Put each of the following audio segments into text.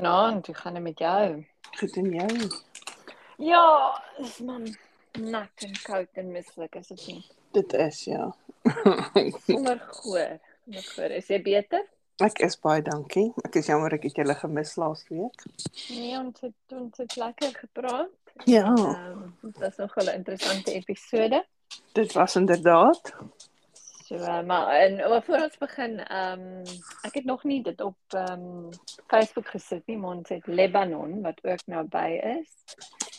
Goeienaand, hoe gaan dit met jou? Goed en jou? Ja, dis man nat en koud en mislik as dit nie. Dit is ja. Sommer goor. Sommer goor. Is jy beter? Ek is baie dankie. Ek is jammer ek het julle gemis laasweek. Nee, ons het ons het lekker gepraat. Ja, dit was nog 'n interessante episode. dit was inderdaad. So, uh, maar en maar voor ons begin, ehm ek het nog nie dit op ehm Facebook gesit nie, maar ons het Lebanon wat ook naby is.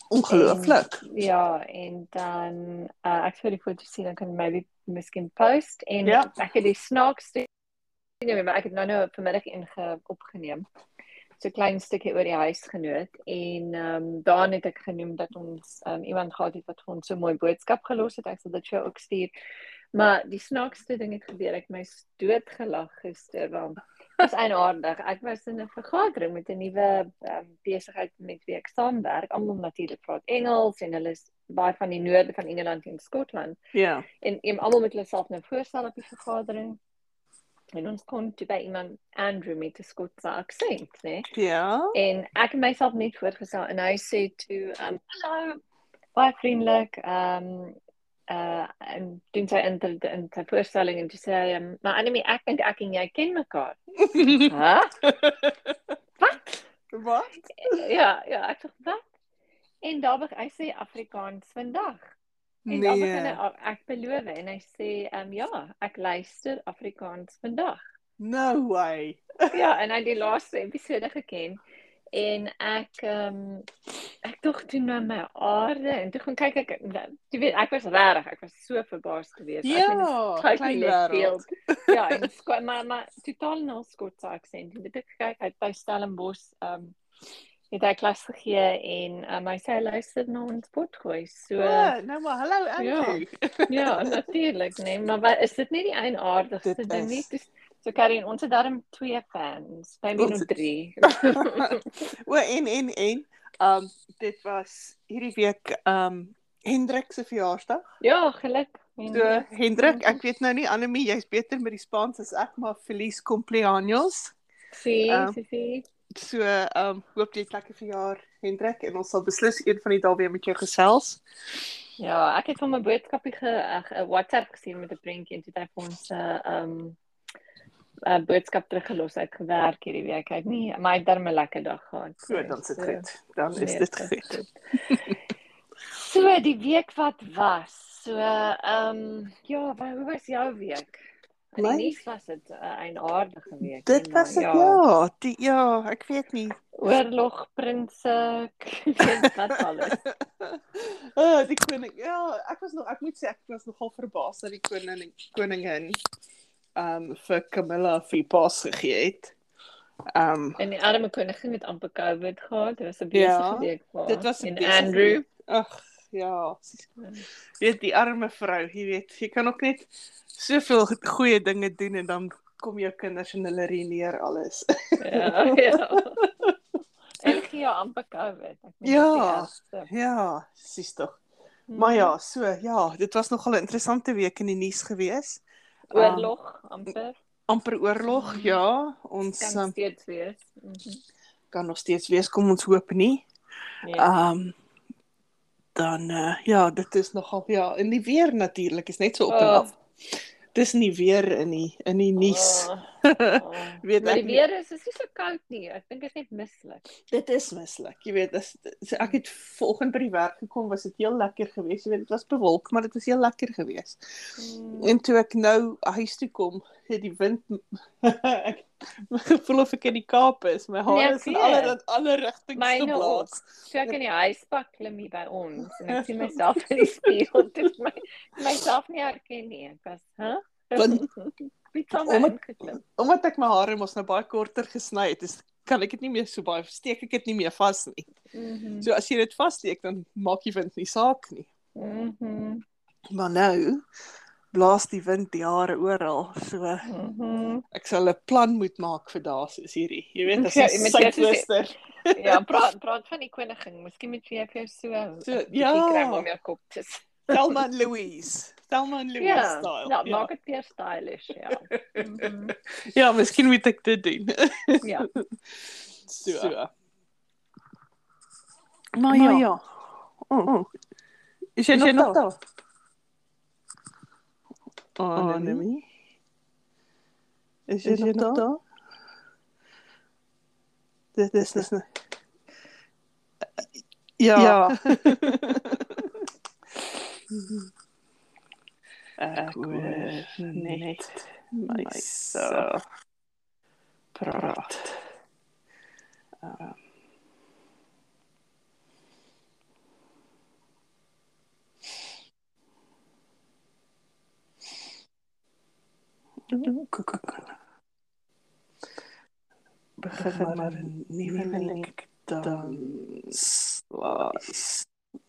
Ongelooflik. En, ja, en dan uh, ek sou die foto sien dan kan maybe miskien post en Ja. ek het die snaakste nee, maar ek het nou nou vanmiddag inge opgeneem. So klein stukkie oor die huisgenoot en ehm um, daarin het ek genoem dat ons um, iemand gehad het wat vir ons so mooi boodskap gelos het. Ek sal dit vir jou ook stuur. Maar die snaakste ding het gebeur. Ek my dood gelag gister want was eienaardig. Ek was in 'n vergadering met 'n nuwe um, besigheid met wie ek saamwerk. Almal natuurlik praat Engels en hulle is baie van die noorde van Engeland en Skotland. Ja. En en almal moet hulle self nou voorstel op die vergadering. En ons kon toe by iemand Andrew met 'n Skotse aksent, né? Ja. En ek het myself net voorgestel en hy sê toe, um hallo, baie vriendelik, um uh en doen sy in die in sy voorstelling en toe sê hy, um, maar Annelie, ek dink ek en jy ken mekaar. Hæ? Wat? Wat? Ja, ja, ek dink wat? En daar begin hy sê Afrikaans vandag. En dan begin hy Nee. ek beloof en hy sê, um, ja, ek luister Afrikaans vandag. No way. Ja, en hy het die laaste episode geken en ek ehm um, ek dog toe na my aarde en toe gaan kyk ek jy weet ek was regtig ek was so verbaas geweest Ja, totally klein left wêreld. ja en sko maar maar totaal nul Skotse aksent en dit ek kyk het by Stellenbosch ehm um, het hy klas gegee en um, hy sê hy luister na ons podcast so Ja, nou maar hallo Andrew. ja natuurlik nee maar wat, is dit nie die eienaardigste Dit ding nie is. Dis- so Karin ons het daarom twee fans nog het- drie o en en en um dit was hierdie week um Hendrik se verjaarsdag. Ja, geluk. So Hendrik, ek weet nou nie Annelie, jy's beter met die Spaans as ek, maar feliz cumpleaños. Sien, Ehm, sien, sien. So, ehm um, hoop jy het lekker verjaar Hendrik en ons sal beslis een van die dae weer met jou gesels. Ja, ek het van my boodskapie ge 'n WhatsApp gesien met 'n prentjie en toe het hy vir ons 'n uh, um 'n boodskap teruggelos uit gewerk hierdie week. Het nie maar hy het darm 'n lekker dag gehad. So, dan sit goed. Dan is nee, dit goed. So die week wat was. So ehm um, ja, wa- hoe was jou week? In die My- nuus was dit 'n uh, aardige week. Dit nie, was dit ja, die ja, ek weet nie. Oorlog, prinse, weet wat alles. Ah, die koning. Ja, ek was nog ek moet sê ek was nogal verbaas dat die koning koningin ehm um, vir Camilla vir pas gegee het. Um, En die arme koningin het amper COVID gehad. Dit was 'n besige Ja, week vir dit haar. was 'n Andrew. ag ja, weet die arme vrou, jy weet, jy kan ook net soveel goeie dinge doen en dan kom jou kinders en hulle ruïneer alles. Ja, ja. En gee jou amper COVID. Ek meen, Ja. dit ja, sies tog. Mhm. Maar ja, so ja, dit was nogal 'n interessante week in die nuus gewees. Oorlog amper. amper oorlog, ja. Ons Kan um, steeds wees. Mhm. kan nog steeds wees, kom ons hoop nie. Ja. Ehm um, dan uh, ja, dit is nogal ja, en die weer natuurlik is net so op en Oh. af. Dis nie weer in die in die nuus. Oh, oh. Weet maar ek die weer is is nie so koud nie. Ek dink dit is net mislik. Dit is mislik. Jy weet, dis so ek het vanoggend by die werk gekom, was dit heel lekker geweest. Jy weet, dit was bewolk, maar dit was heel lekker geweest. Mm. En toe ek nou huis toe kom, het die wind ek gevoel of ek in die Kaap is. My Nee, hare ek is in alle alle rigtings ook. geblaas. So ek in die huispak klim hier by ons en ek sien myself in die spieël en dit my myself nie herken nie. Ek was, hè? Want- Het Omdat- geklim? Omdat ek my hare mos nou baie korter gesny het, is kan ek dit nie meer so baie steek ek dit nie meer vas nie. Mhm. So as jy dit vassteek dan maak die wind nie saak nie. Mhm. Maar nou blaas die wind die hare oral. So Mhm. ek sal 'n plan moet maak vir dae soos hierdie. Jy weet as Ja, 'n met jou suidwester. Ja, praat praat van die koningin. Miskien moet jy vir jou so So, ja. krem om jou kop te sit. Thelma and Louise. Thelma and Louise Ja, style. ja, maak dit weer stylish, ja. Mhm. ja, miskien moet ek dit doen. Ja. So. so. Maar ja. ja. Oh. oh. Is jy, is jy nog daar? Oh, nee. Is jy, is jy nog daar? Dit is dis nou. Ja. ja. Ek hoor net myself praat. Um, begin maar 'n nuwe link dan slaas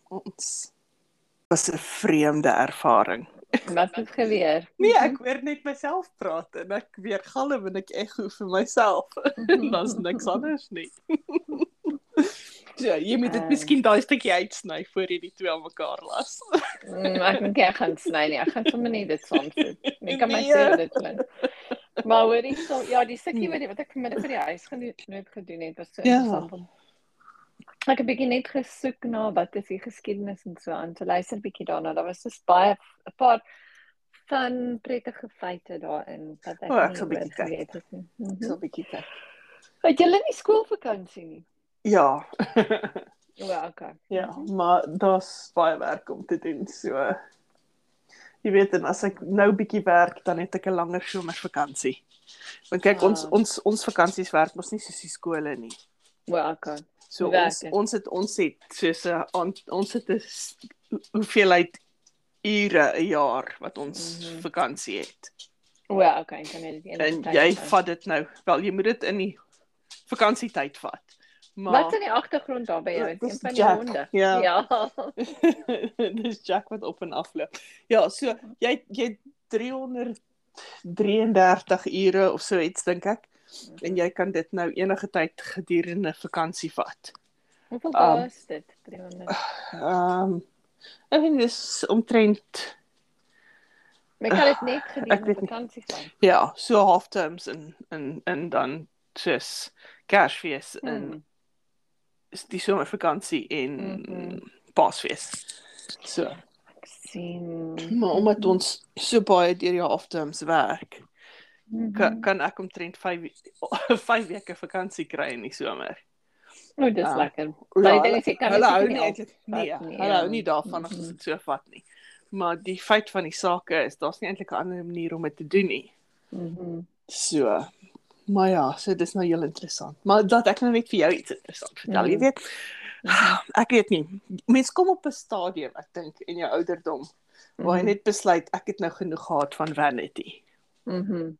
ons was 'n vreemde ervaring. Wat het gebeur? Nee, ek hoor net myself praat en ek weer galm en ek ekho vir myself. Daar's niks anders nie. Ja, jy moet dit uh, miskien daai stukkie uitsny voor jy die twee aan mekaar las. mm, ek dink ek gaan sny nie. Ek gaan sommer net dit soms doen. Ek kan my nee. sê dit klink. Maar hoor ek so ja, die stukkie wat, wat ek vanmiddag vir die huis genoem nooit gedoen het was so ja. interessant. Ek het bietjie net gesoek na wat is die geskiedenis en so aan te luister bietjie daarna. Daar was so baie 'n paar van prettige feite daarin wat ek oh, ek sal bietjie kyk. Ek sal bietjie kyk. Het julle nie skoolvakansie nie? Ja. Ja, okay. Ja, maar daar's baie werk om te doen. So jy weet en as ek nou bietjie werk, dan het ek 'n langer somervakansie. Want kyk, ah. ons ons ons vakansies werk mos nie soos die skole nie. Well, okay. So ons ons het ons het soos 'n on, ons het 'n hoeveelheid ure 'n jaar wat ons mm -hmm. vakansie het. Well, okay, dan het jy En jy vat dit nou. Wel, jy moet dit in die vakansietyd vat. Maar Wat is in die agtergrond daar by jou? Een van die honde. Ja. ja. Dis Jack wat op en af loop. Ja, so jy jy 333 ure of so iets dink ek. En jy kan dit nou enige tyd gedurende vakansie vat. Hoeveel dae um, is dit? 300. Ehm um, ek dink dis omtrent Maar kan dit net gedurende vakansie vat? Ja, so half terms en en en dan just Kersfees en hmm is die somervakansie en mm -hmm. Paasfees. So. Ek sien. Maar omdat ons so baie deur die halfterms werk, mm -hmm. kan, kan ek omtrent 5 5 weke vakansie kry in die somer. O, dis uh, lekker. Maar ek dink ek kan hulle hou nie eintlik nee, hulle hou nie daarvan as mm -hmm. dit so vat nie. Maar die feit van die saak is, daar's nie eintlik 'n ander manier om dit te doen nie. Mhm. Mm so, Maar ja, so dis nou heel interessant. Maar dat ek nou net vir jou iets interessant vertel, jy mm. weet. Ek weet nie. Mense kom op 'n stadium, ek dink, in jou ouderdom waar jy mm-hmm. net besluit ek het nou genoeg gehad van vanity. Mhm. Mm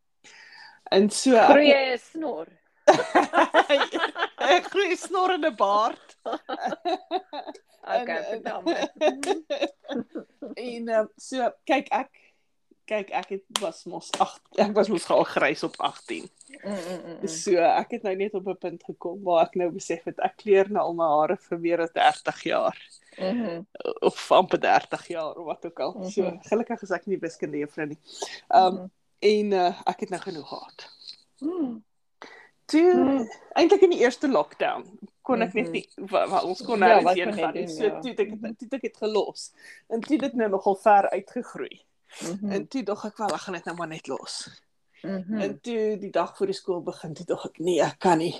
en so groei jy 'n snor. ek groei snor en 'n baard. okay, vertel my. en uh, so kyk ek kyk ek het was mos 8 ek was mos al grys op 18. Mm, mm, mm. So ek het nou net op 'n punt gekom waar ek nou besef het ek kleur nou al my hare vir meer as 30 jaar. Mhm. Mm of amper 30 jaar of wat ook al. Mm -hmm. So gelukkig is ek nie wiskunde juffrou nie. Um mm -hmm. En uh, ek het nou genoeg gehad. Mm. Toe mm. eintlik in die eerste lockdown kon ek net nie wat ons kon nou ja, heen gaan. So ja. toe ek toe ek het gelos. En toe dit nou nogal ver uitgegroei. Mm -hmm. En toe dog ek wel ek gaan dit nou maar net los. Mm -hmm. En toe die dag voor die skool begin, toe dog ek nee, ek kan nie.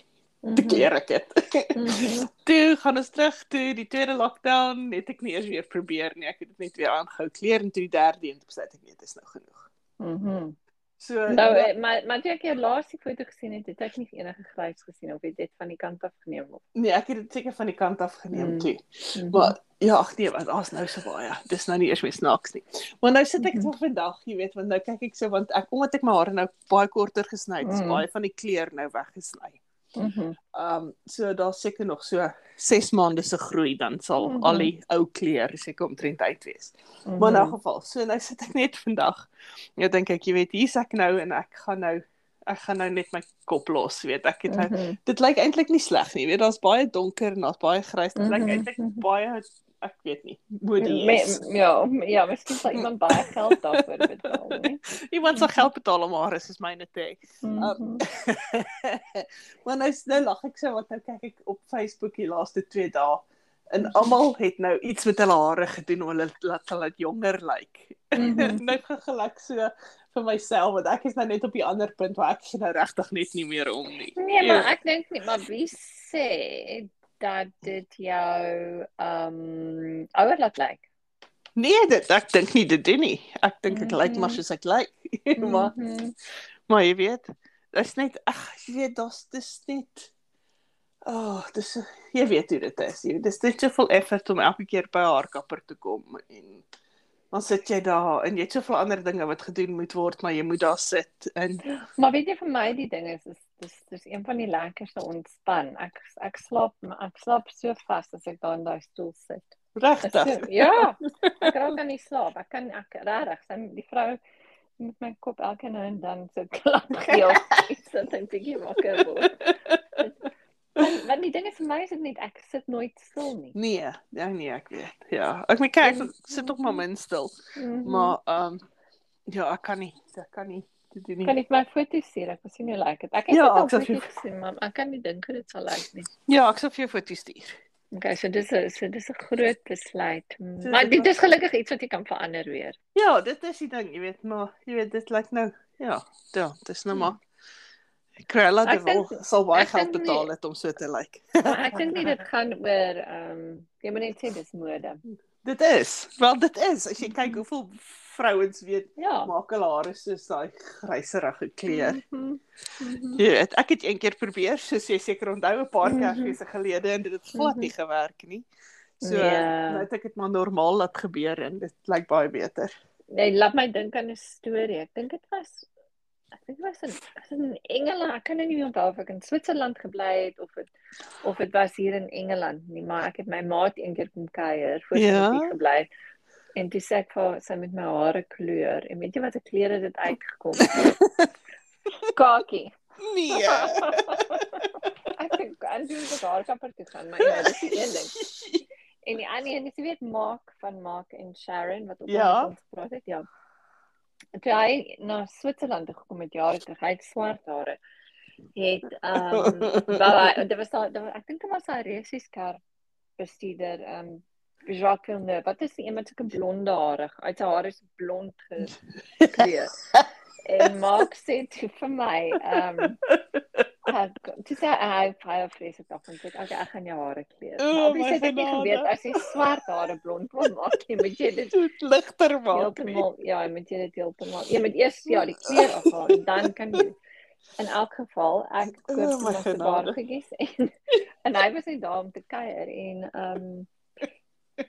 Te keer ek dit. mm -hmm. Toe gaan ons terug toe die tweede lockdown, net ek nie eers weer probeer nie. Ek het dit net weer aangehou kleer en toe die derde en toe besluit ek nee, dit is nou genoeg. Mhm. Mm So nou ja. maar maar jy het jou laaste foto gesien het, het ek nie enige grys gesien of het dit van die kant af geneem of? Nee, ek het dit seker van die kant af geneem mm. toe. Mm -hmm. Maar ja, ag nee, wat daar's nou so baie. Dis nou nie eers meer snaaks nie. Maar nou sit ek mm -hmm. tot vandag, jy weet, want nou kyk ek so want ek omdat ek my hare nou baie korter gesny het, mm. is baie van die kleur nou weggesny. Mhm. Mm ehm um, so daar's seker nog so 6 maande se groei dan sal mm -hmm. al die ou kleure seker omtrent uit wees. Mm -hmm. Maar in 'n geval, so nou sit ek net vandag. Ja dink ek, jy weet, hier's ek nou en ek gaan nou ek gaan nou net my kop los, weet ek het nou, mm -hmm. dit lyk eintlik nie sleg nie. Jy weet daar's baie donker en daar's baie grys. Dit lyk mm -hmm. eintlik baie ek weet nie. Me, is. ja, ja, miskien sal iemand baie geld daarvoor betaal, nee. Iemand sal geld betaal om haar is myne te hê. Mhm. maar nou nou lag ek so want nou kyk ek op Facebook die laaste 2 dae en almal het nou iets met hulle hare gedoen om hulle laat hulle jonger lyk. Mhm. nou gegelyk so vir myself want ek is nou net op die ander punt waar ek nou regtig net nie meer om nie. Nee, maar ek dink nie, maar wie sê dat dit jou ehm um, ouer laat lyk? Nee, dit ek dink nie dit doen nie. Ek dink ek lyk maar Mhm. soos ek lyk. maar Mhm. maar jy weet, dit's net ag, jy weet, daar's dis net oh, dis jy weet hoe dit is. Jy dis net soveel effort om elke keer by 'n haarkapper te kom en dan sit jy daar en jy het soveel ander dinge wat gedoen moet word, maar jy moet daar sit en Maar weet jy vir my die ding is is dis dis een van die lekkerste ontspan. Ek ek slaap ek slaap so vas as ek daar in daai stoel sit. Regtig. so- Ja, ek raak aan die slaap. Ek kan ek regtig, sy die vrou met my kop elke nou en dan so klap geel. Ek sit 'n bietjie wakker word. Want want die ding is vir my is dit net ek sit nooit stil nie. Nee, ja nee, ek weet. Ja, ek moet kyk, ek sit ook maar min stil, Mhm. maar ehm um, ja, ek kan nie, ek kan nie dit doen nie. kan ek my foto's stuur? Ek wil sien hoe lyk dit. Ek het Ja, dit al vir jou- foto's gesien, maar ek kan nie dink hoe dit sal lyk nie. Ja, ek sal vir jou foto's stuur. Okay, so dis 'n so dis 'n groot besluit. So Maar dit is gelukkig iets wat jy kan verander weer. Ja, dit is die ding, jy weet, maar jy weet dit lyk nou ja, ja, dis nou maar Krella de dink- sal baie geld dink nie- betaal het om so te lyk. Maar ek dink nie dit gaan oor ehm um, jy moet net sê dis mode. dit is. Wel dit is. As jy kyk hoeveel vrouens weet Ja. maak hulle hare soos daai gryserige kleur. Mhm. Mhm. Jy weet, ek het een keer probeer, soos jy seker onthou 'n paar Mhm. kersfeeste gelede en dit het glad Mhm. nie gewerk nie. So Ja. nou het ek dit maar normaal laat gebeur en dit lyk baie beter. Nee, laat my dink aan 'n storie. Ek dink dit was ek dink dit was in was in Engeland. Ek kan nou nie onthou of ek in Switserland gebly het of dit of dit was hier in Engeland nie, maar ek het my maat eendag kom kuier voor sy Ja. hier gebly. het. En toe sê ek vir haar, sy met my hare kleur. En weet jy wat 'n kleur het dit uitgekom? Kakie. Nee. ek dink aan die se haarkapper toe gaan, maar ja, dis die een ding. En die ander een is weet Mark van Mark en Sharon wat op Ja. ons gepraat het, ja. Toe hy na Switserland gekom het jare terug, hy het swart hare. Het ehm um, wel dit was daar daar- ek dink dit was hy resies kar bestuurder ehm um, Jacques Villeneuve. Wat is die een met sulke blonde hare? Uit sy hare is blond gekleur. en Mark sê toe vir my ehm um, dis hy hy hy vreeslik af en ek okay, ek gaan jou hare kleur. O, Maar het ek nie geweet as jy swart hare blond blond maak, jy moet jy dit Dit ligter maak. nie. heeltemal ja, jy moet jy dit heeltemal. Jy moet eers ja, die kleur afhaal en dan kan jy in elk geval ek koop my se genade. daar gekies en en hy was net daar om te kuier en ehm um,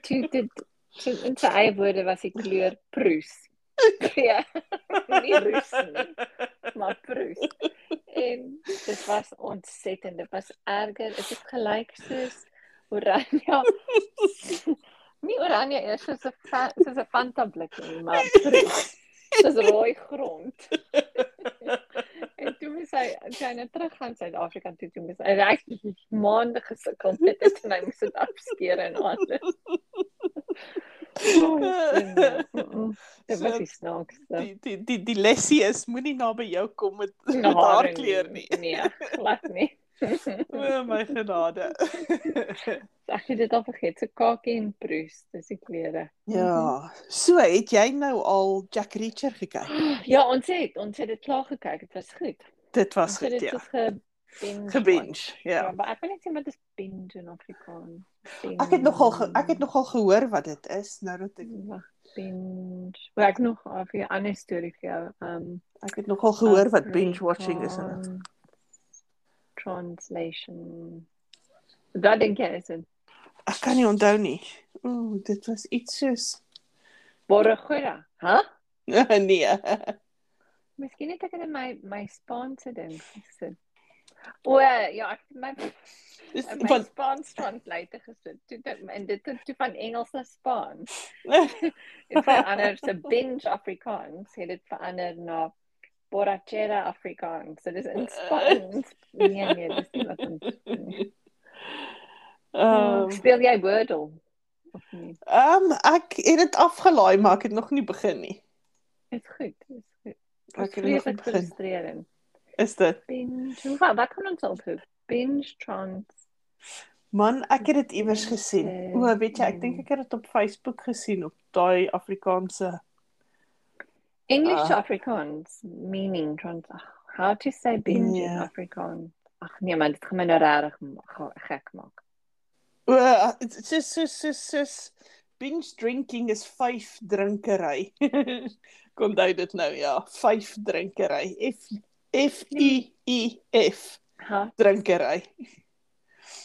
toe dit toe in sy eie woorde was die kleur proes. Ja. nie roes nie, maar proes. En dit was ontsettend. Dit was erger. Dit het gelyk soos oranje. nie oranje eers soos 'n soos 'n Fanta blik nie, maar proes. Soos rooi grond. en toe moes hy toe hy nou terug gaan Suid-Afrika toe toe moes hy reg maande gesukkel met dit en hy moes dit afskeer en alles. Oh, Dit was die snaakste. Die die die die lesie is moenie naby jou kom met met Na hare haarkleur nie. Nee, glad nie. O my genade. Ek het dit al vergeet, so kakie en proes, dis die kleure. ja, so het jy nou al Jack Reacher gekyk? Ja, ons het ons het dit klaar gekyk, dit was goed. Dit was Ons goed, dit ja. gebinge. Gebinge, Ja, ja. maar ek weet net nie wat is binge in Afrikaans. Ek het nogal ge, ek het nogal gehoor wat dit is nou dat ek Wag, binge. Maar ek nog of 'n ander storie vir jou. Um ek het nogal gehoor wat binge watching is en dit. Translation. Wat dink jy is dit? Ek kan nie onthou nie. Ooh, dit was iets soos Borregora. Hæ? Huh? nee. Miskien het ek dit in my my Spaanse ding gesit. O ja, ek my Dis my van Spaans translator gesit. Toe dit en dit het toe van Engels na Spaans. Dit verander se binge Afrikaans het dit verander na borrachera Afrikaans. So dis in Spaans. Nee nee, dis nie wat ons. Ehm Speel jy Wordle? Ehm um, ek het dit afgelaai, maar ek het nog nie begin nie. Dit is goed, dit is goed. Ek het nog nie begin. Is dit? Binge, hoe wat, wat kan ons ophou? Binge trans. Man, ek het dit iewers gesien. O, weet jy, ek dink ek het dit op Facebook gesien op daai Afrikaanse. English to Afrikaans meaning trans. How to say binge in Ja. Afrikaans? Ag nee man, dit gaan my nou regtig gek maak. O, soos soos soos soos binge drinking is vyf drinkery. Kon onthou dit nou ja, vyf drinkery. F F U I F Ha? drinkery.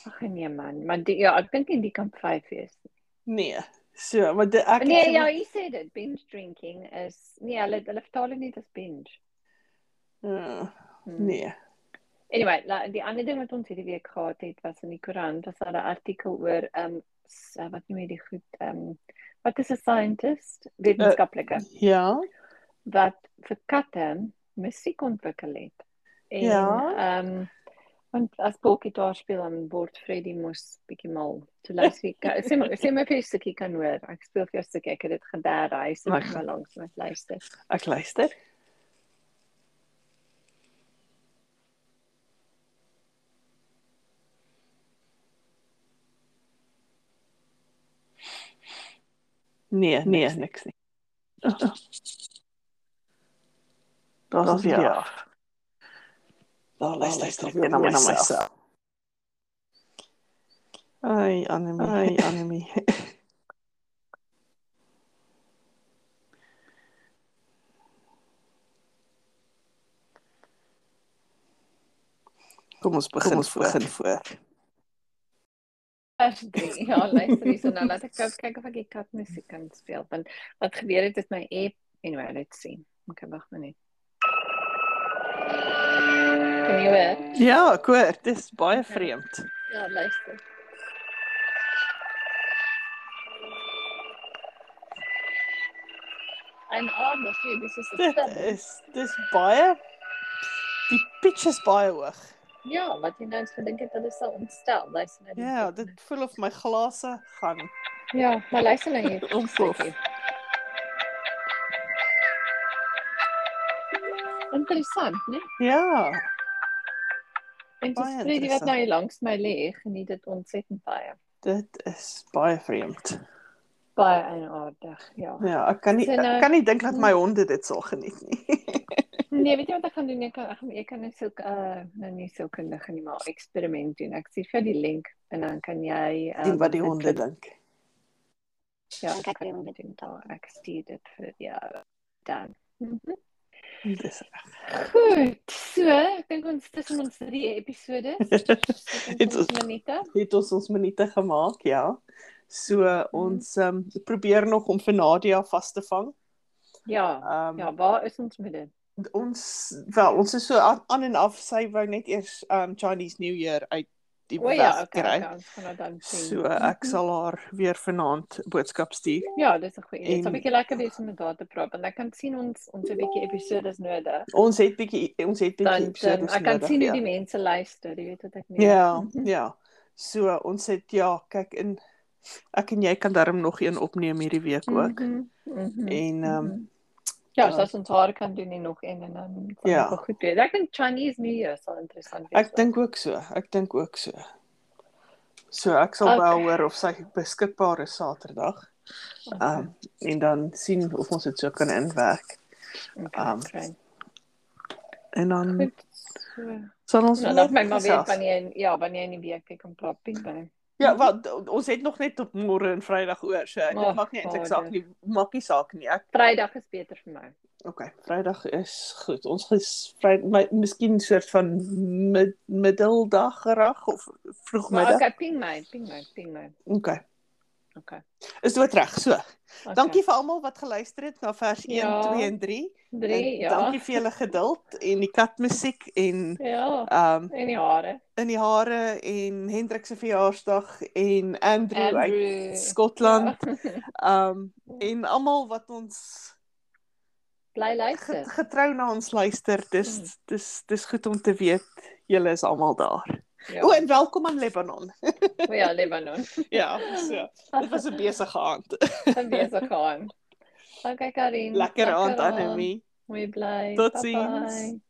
Ag nee man, maar die, ja, ek dink nie die kan 5 wees. Nee. So, maar dit ek Nee, ja, jy sê dit. Binge drinking is nee, hulle hulle vertaal dit nie as binge. Uh, Hmm. nee. Anyway, la, die ander ding wat ons hierdie week gehad het was in die koerant, was daar 'n artikel oor ehm um, wat noem jy die goed ehm um, wat is 'n scientist, wetenskaplike uh, Ja. wat vir katte musiek ontwikkel het. En Ja. ehm um, want as Paul speel dan word Freddy mos bietjie mal. Toe luister ek sê maar sê maar vir 'n stukkie kan hoor. Ek speel vir 'n stukkie, ek het dit gedaar, hy net maar langs met luister. Ek luister. Nee, nee, niks nie. Daar's weer af. Daar luister ek weer na myself. Ai, Annemie. Ai, Annemie. Kom ons begin, Kom ons begin voor. Vers 3. Ja, luister hier so nou laat ek gou kyk of ek die katmusiek kan speel. Want wat gebeur het met my app? Anyway, let's see. Okay, wag maar net. Kan jy hoor? Ja, ek hoor, dis baie vreemd. Ja, luister. En aardig, jy, dis is Dit is dis baie die pitch is baie hoog. Ja, wat jy nou gedink het hulle sal ontstel. Luister nou. die Ja, dit voel of my glase gaan. Ja, maar luister nou hier. Ontplof. Interessant, né? Ja, En dis Baie Freddy wat nou hier langs my lê, geniet dit ontsettend baie. dit is baie vreemd. Baie eienaardig, ja. Ja, ek kan nie So nou- ek kan nie dink dat my honde dit sal geniet nie. Nee, weet jy wat ek gaan doen? Ek kan ek, gaan- ek kan net so uh nou nie so kundige nie, maar eksperiment doen. Ek stuur vir die link en dan kan jy Sien wat die honde dink. Ja, wat die honde doen daar. Ek stuur dit vir jou dan. Mhm. Dis Goed. So, ek dink ons tussen ons drie episode. Het ons- minute. het ons ons minute gemaak, ja. So ons um, probeer nog om vir Nadia vas te vang. Ja. Um, Ja, waar is ons met dit? Ons wel, ons is so aan, en af. Sy wou net eers um Chinese New Year uit die O ja, okay, kry. okay, sien. So ek sal haar weer vanaand boodskap stuur. Ja, dis 'n goeie idee. Dit sal bietjie lekker wees om met haar te praat want ek kan sien ons ons 'n bietjie episode is nodig. Ons het bietjie ons het bietjie episodes ek kan nodig, sien hoe ja. die mense luister, jy weet wat ek meen. Ja, Mhm. ja. So ons het ja, kyk in ek en jy kan darm nog een opneem hierdie week ook. Mhm, mhm, En, ehm, mhm. Ja, ja. so as ons haar kan doen en nog een en dan sal Ja. dit goed wees. Ek dink Chinese New Year sal interessant wees. Ek dink ook so. Ek dink ook so. So ek sal Okay. wel hoor of sy beskikbaar is Saterdag. Ehm um, en dan sien of ons dit so kan inwerk. okay, um, fyn. En dan Goed. So. sal ons Nou laat my maar weet wanneer ja, wanneer in die week ek kan praat by. Ja, wat ons het nog net op môre en Vrydag oor. So dit Ag, maak nie eintlik saak nie. Maak nie saak nie. Ek Vrydag is beter vir my. Okay, Vrydag is goed. Ons is vry my miskien soort van mid, middeldag gerag of Maar vroegmiddag. okay, ping my, ping my, ping my. Okay. Okay. Is dit reg? So. okay. Dankie vir almal wat geluister het na vers 1, Ja. 2 en 3. 3 En ja. Dankie vir julle geduld en die katmusiek en Ja. ehm um, En die hare. in die hare en Hendrik se verjaarsdag en Andrew, Andrew. uit. Skotland. Ja. Ehm um, en almal wat ons Bly luister. getrou na ons luister. Dis Mm. dis dis goed om te weet julle is almal daar. Ja. O, en welkom aan Lebanon. O ja, Lebanon. ja, so. Dit was 'n besige aand. Gaan besig gaan. Okay, Karin. Lekker aand aan Emmy. Mooi bly. Totsiens. Bye-bye.